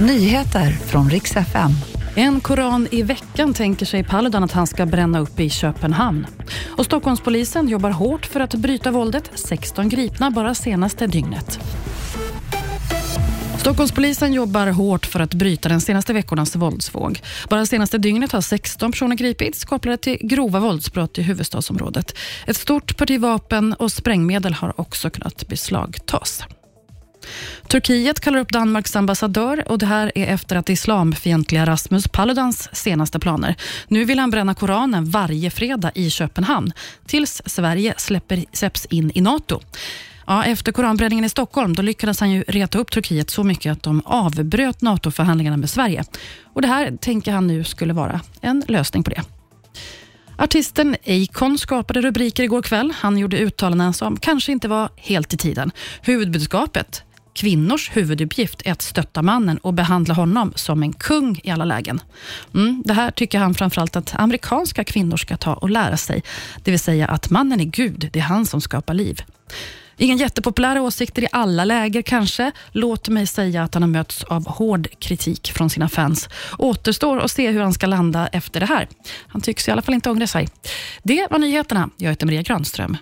Nyheter från riks FM. En koran i veckan tänker sig Paludan att han ska bränna upp i Köpenhamn. Och Stockholmspolisen jobbar hårt för att bryta våldet. 16 gripna bara senaste dygnet. Stockholmspolisen jobbar hårt för att bryta den senaste veckornas våldsvåg. Bara senaste dygnet har 16 personer gripits kopplade till grova våldsbrott i huvudstadsområdet. Ett stort parti vapen och sprängmedel har också kunnat beslagtas. Turkiet kallar upp Danmarks ambassadör och det här är efter att islamfientliga Rasmus Paludans senaste planer. Nu vill han bränna Koranen varje fredag i Köpenhamn tills Sverige släpper, släpps in i NATO. Ja, efter koranbränningen i Stockholm då lyckades han ju reta upp Turkiet så mycket att de avbröt NATO-förhandlingarna med Sverige. Och Det här tänker han nu skulle vara en lösning på det. Artisten Akon skapade rubriker igår kväll. Han gjorde uttalanden som kanske inte var helt i tiden. Huvudbudskapet kvinnors huvuduppgift är att stötta mannen och behandla honom som en kung i alla lägen. Mm, det här tycker han framförallt att amerikanska kvinnor ska ta och lära sig. Det vill säga att mannen är Gud, det är han som skapar liv. Ingen jättepopulära åsikter i alla läger kanske. Låt mig säga att han har mötts av hård kritik från sina fans. Återstår att se hur han ska landa efter det här. Han tycks i alla fall inte ångra sig. Det var nyheterna. Jag heter Maria Granström.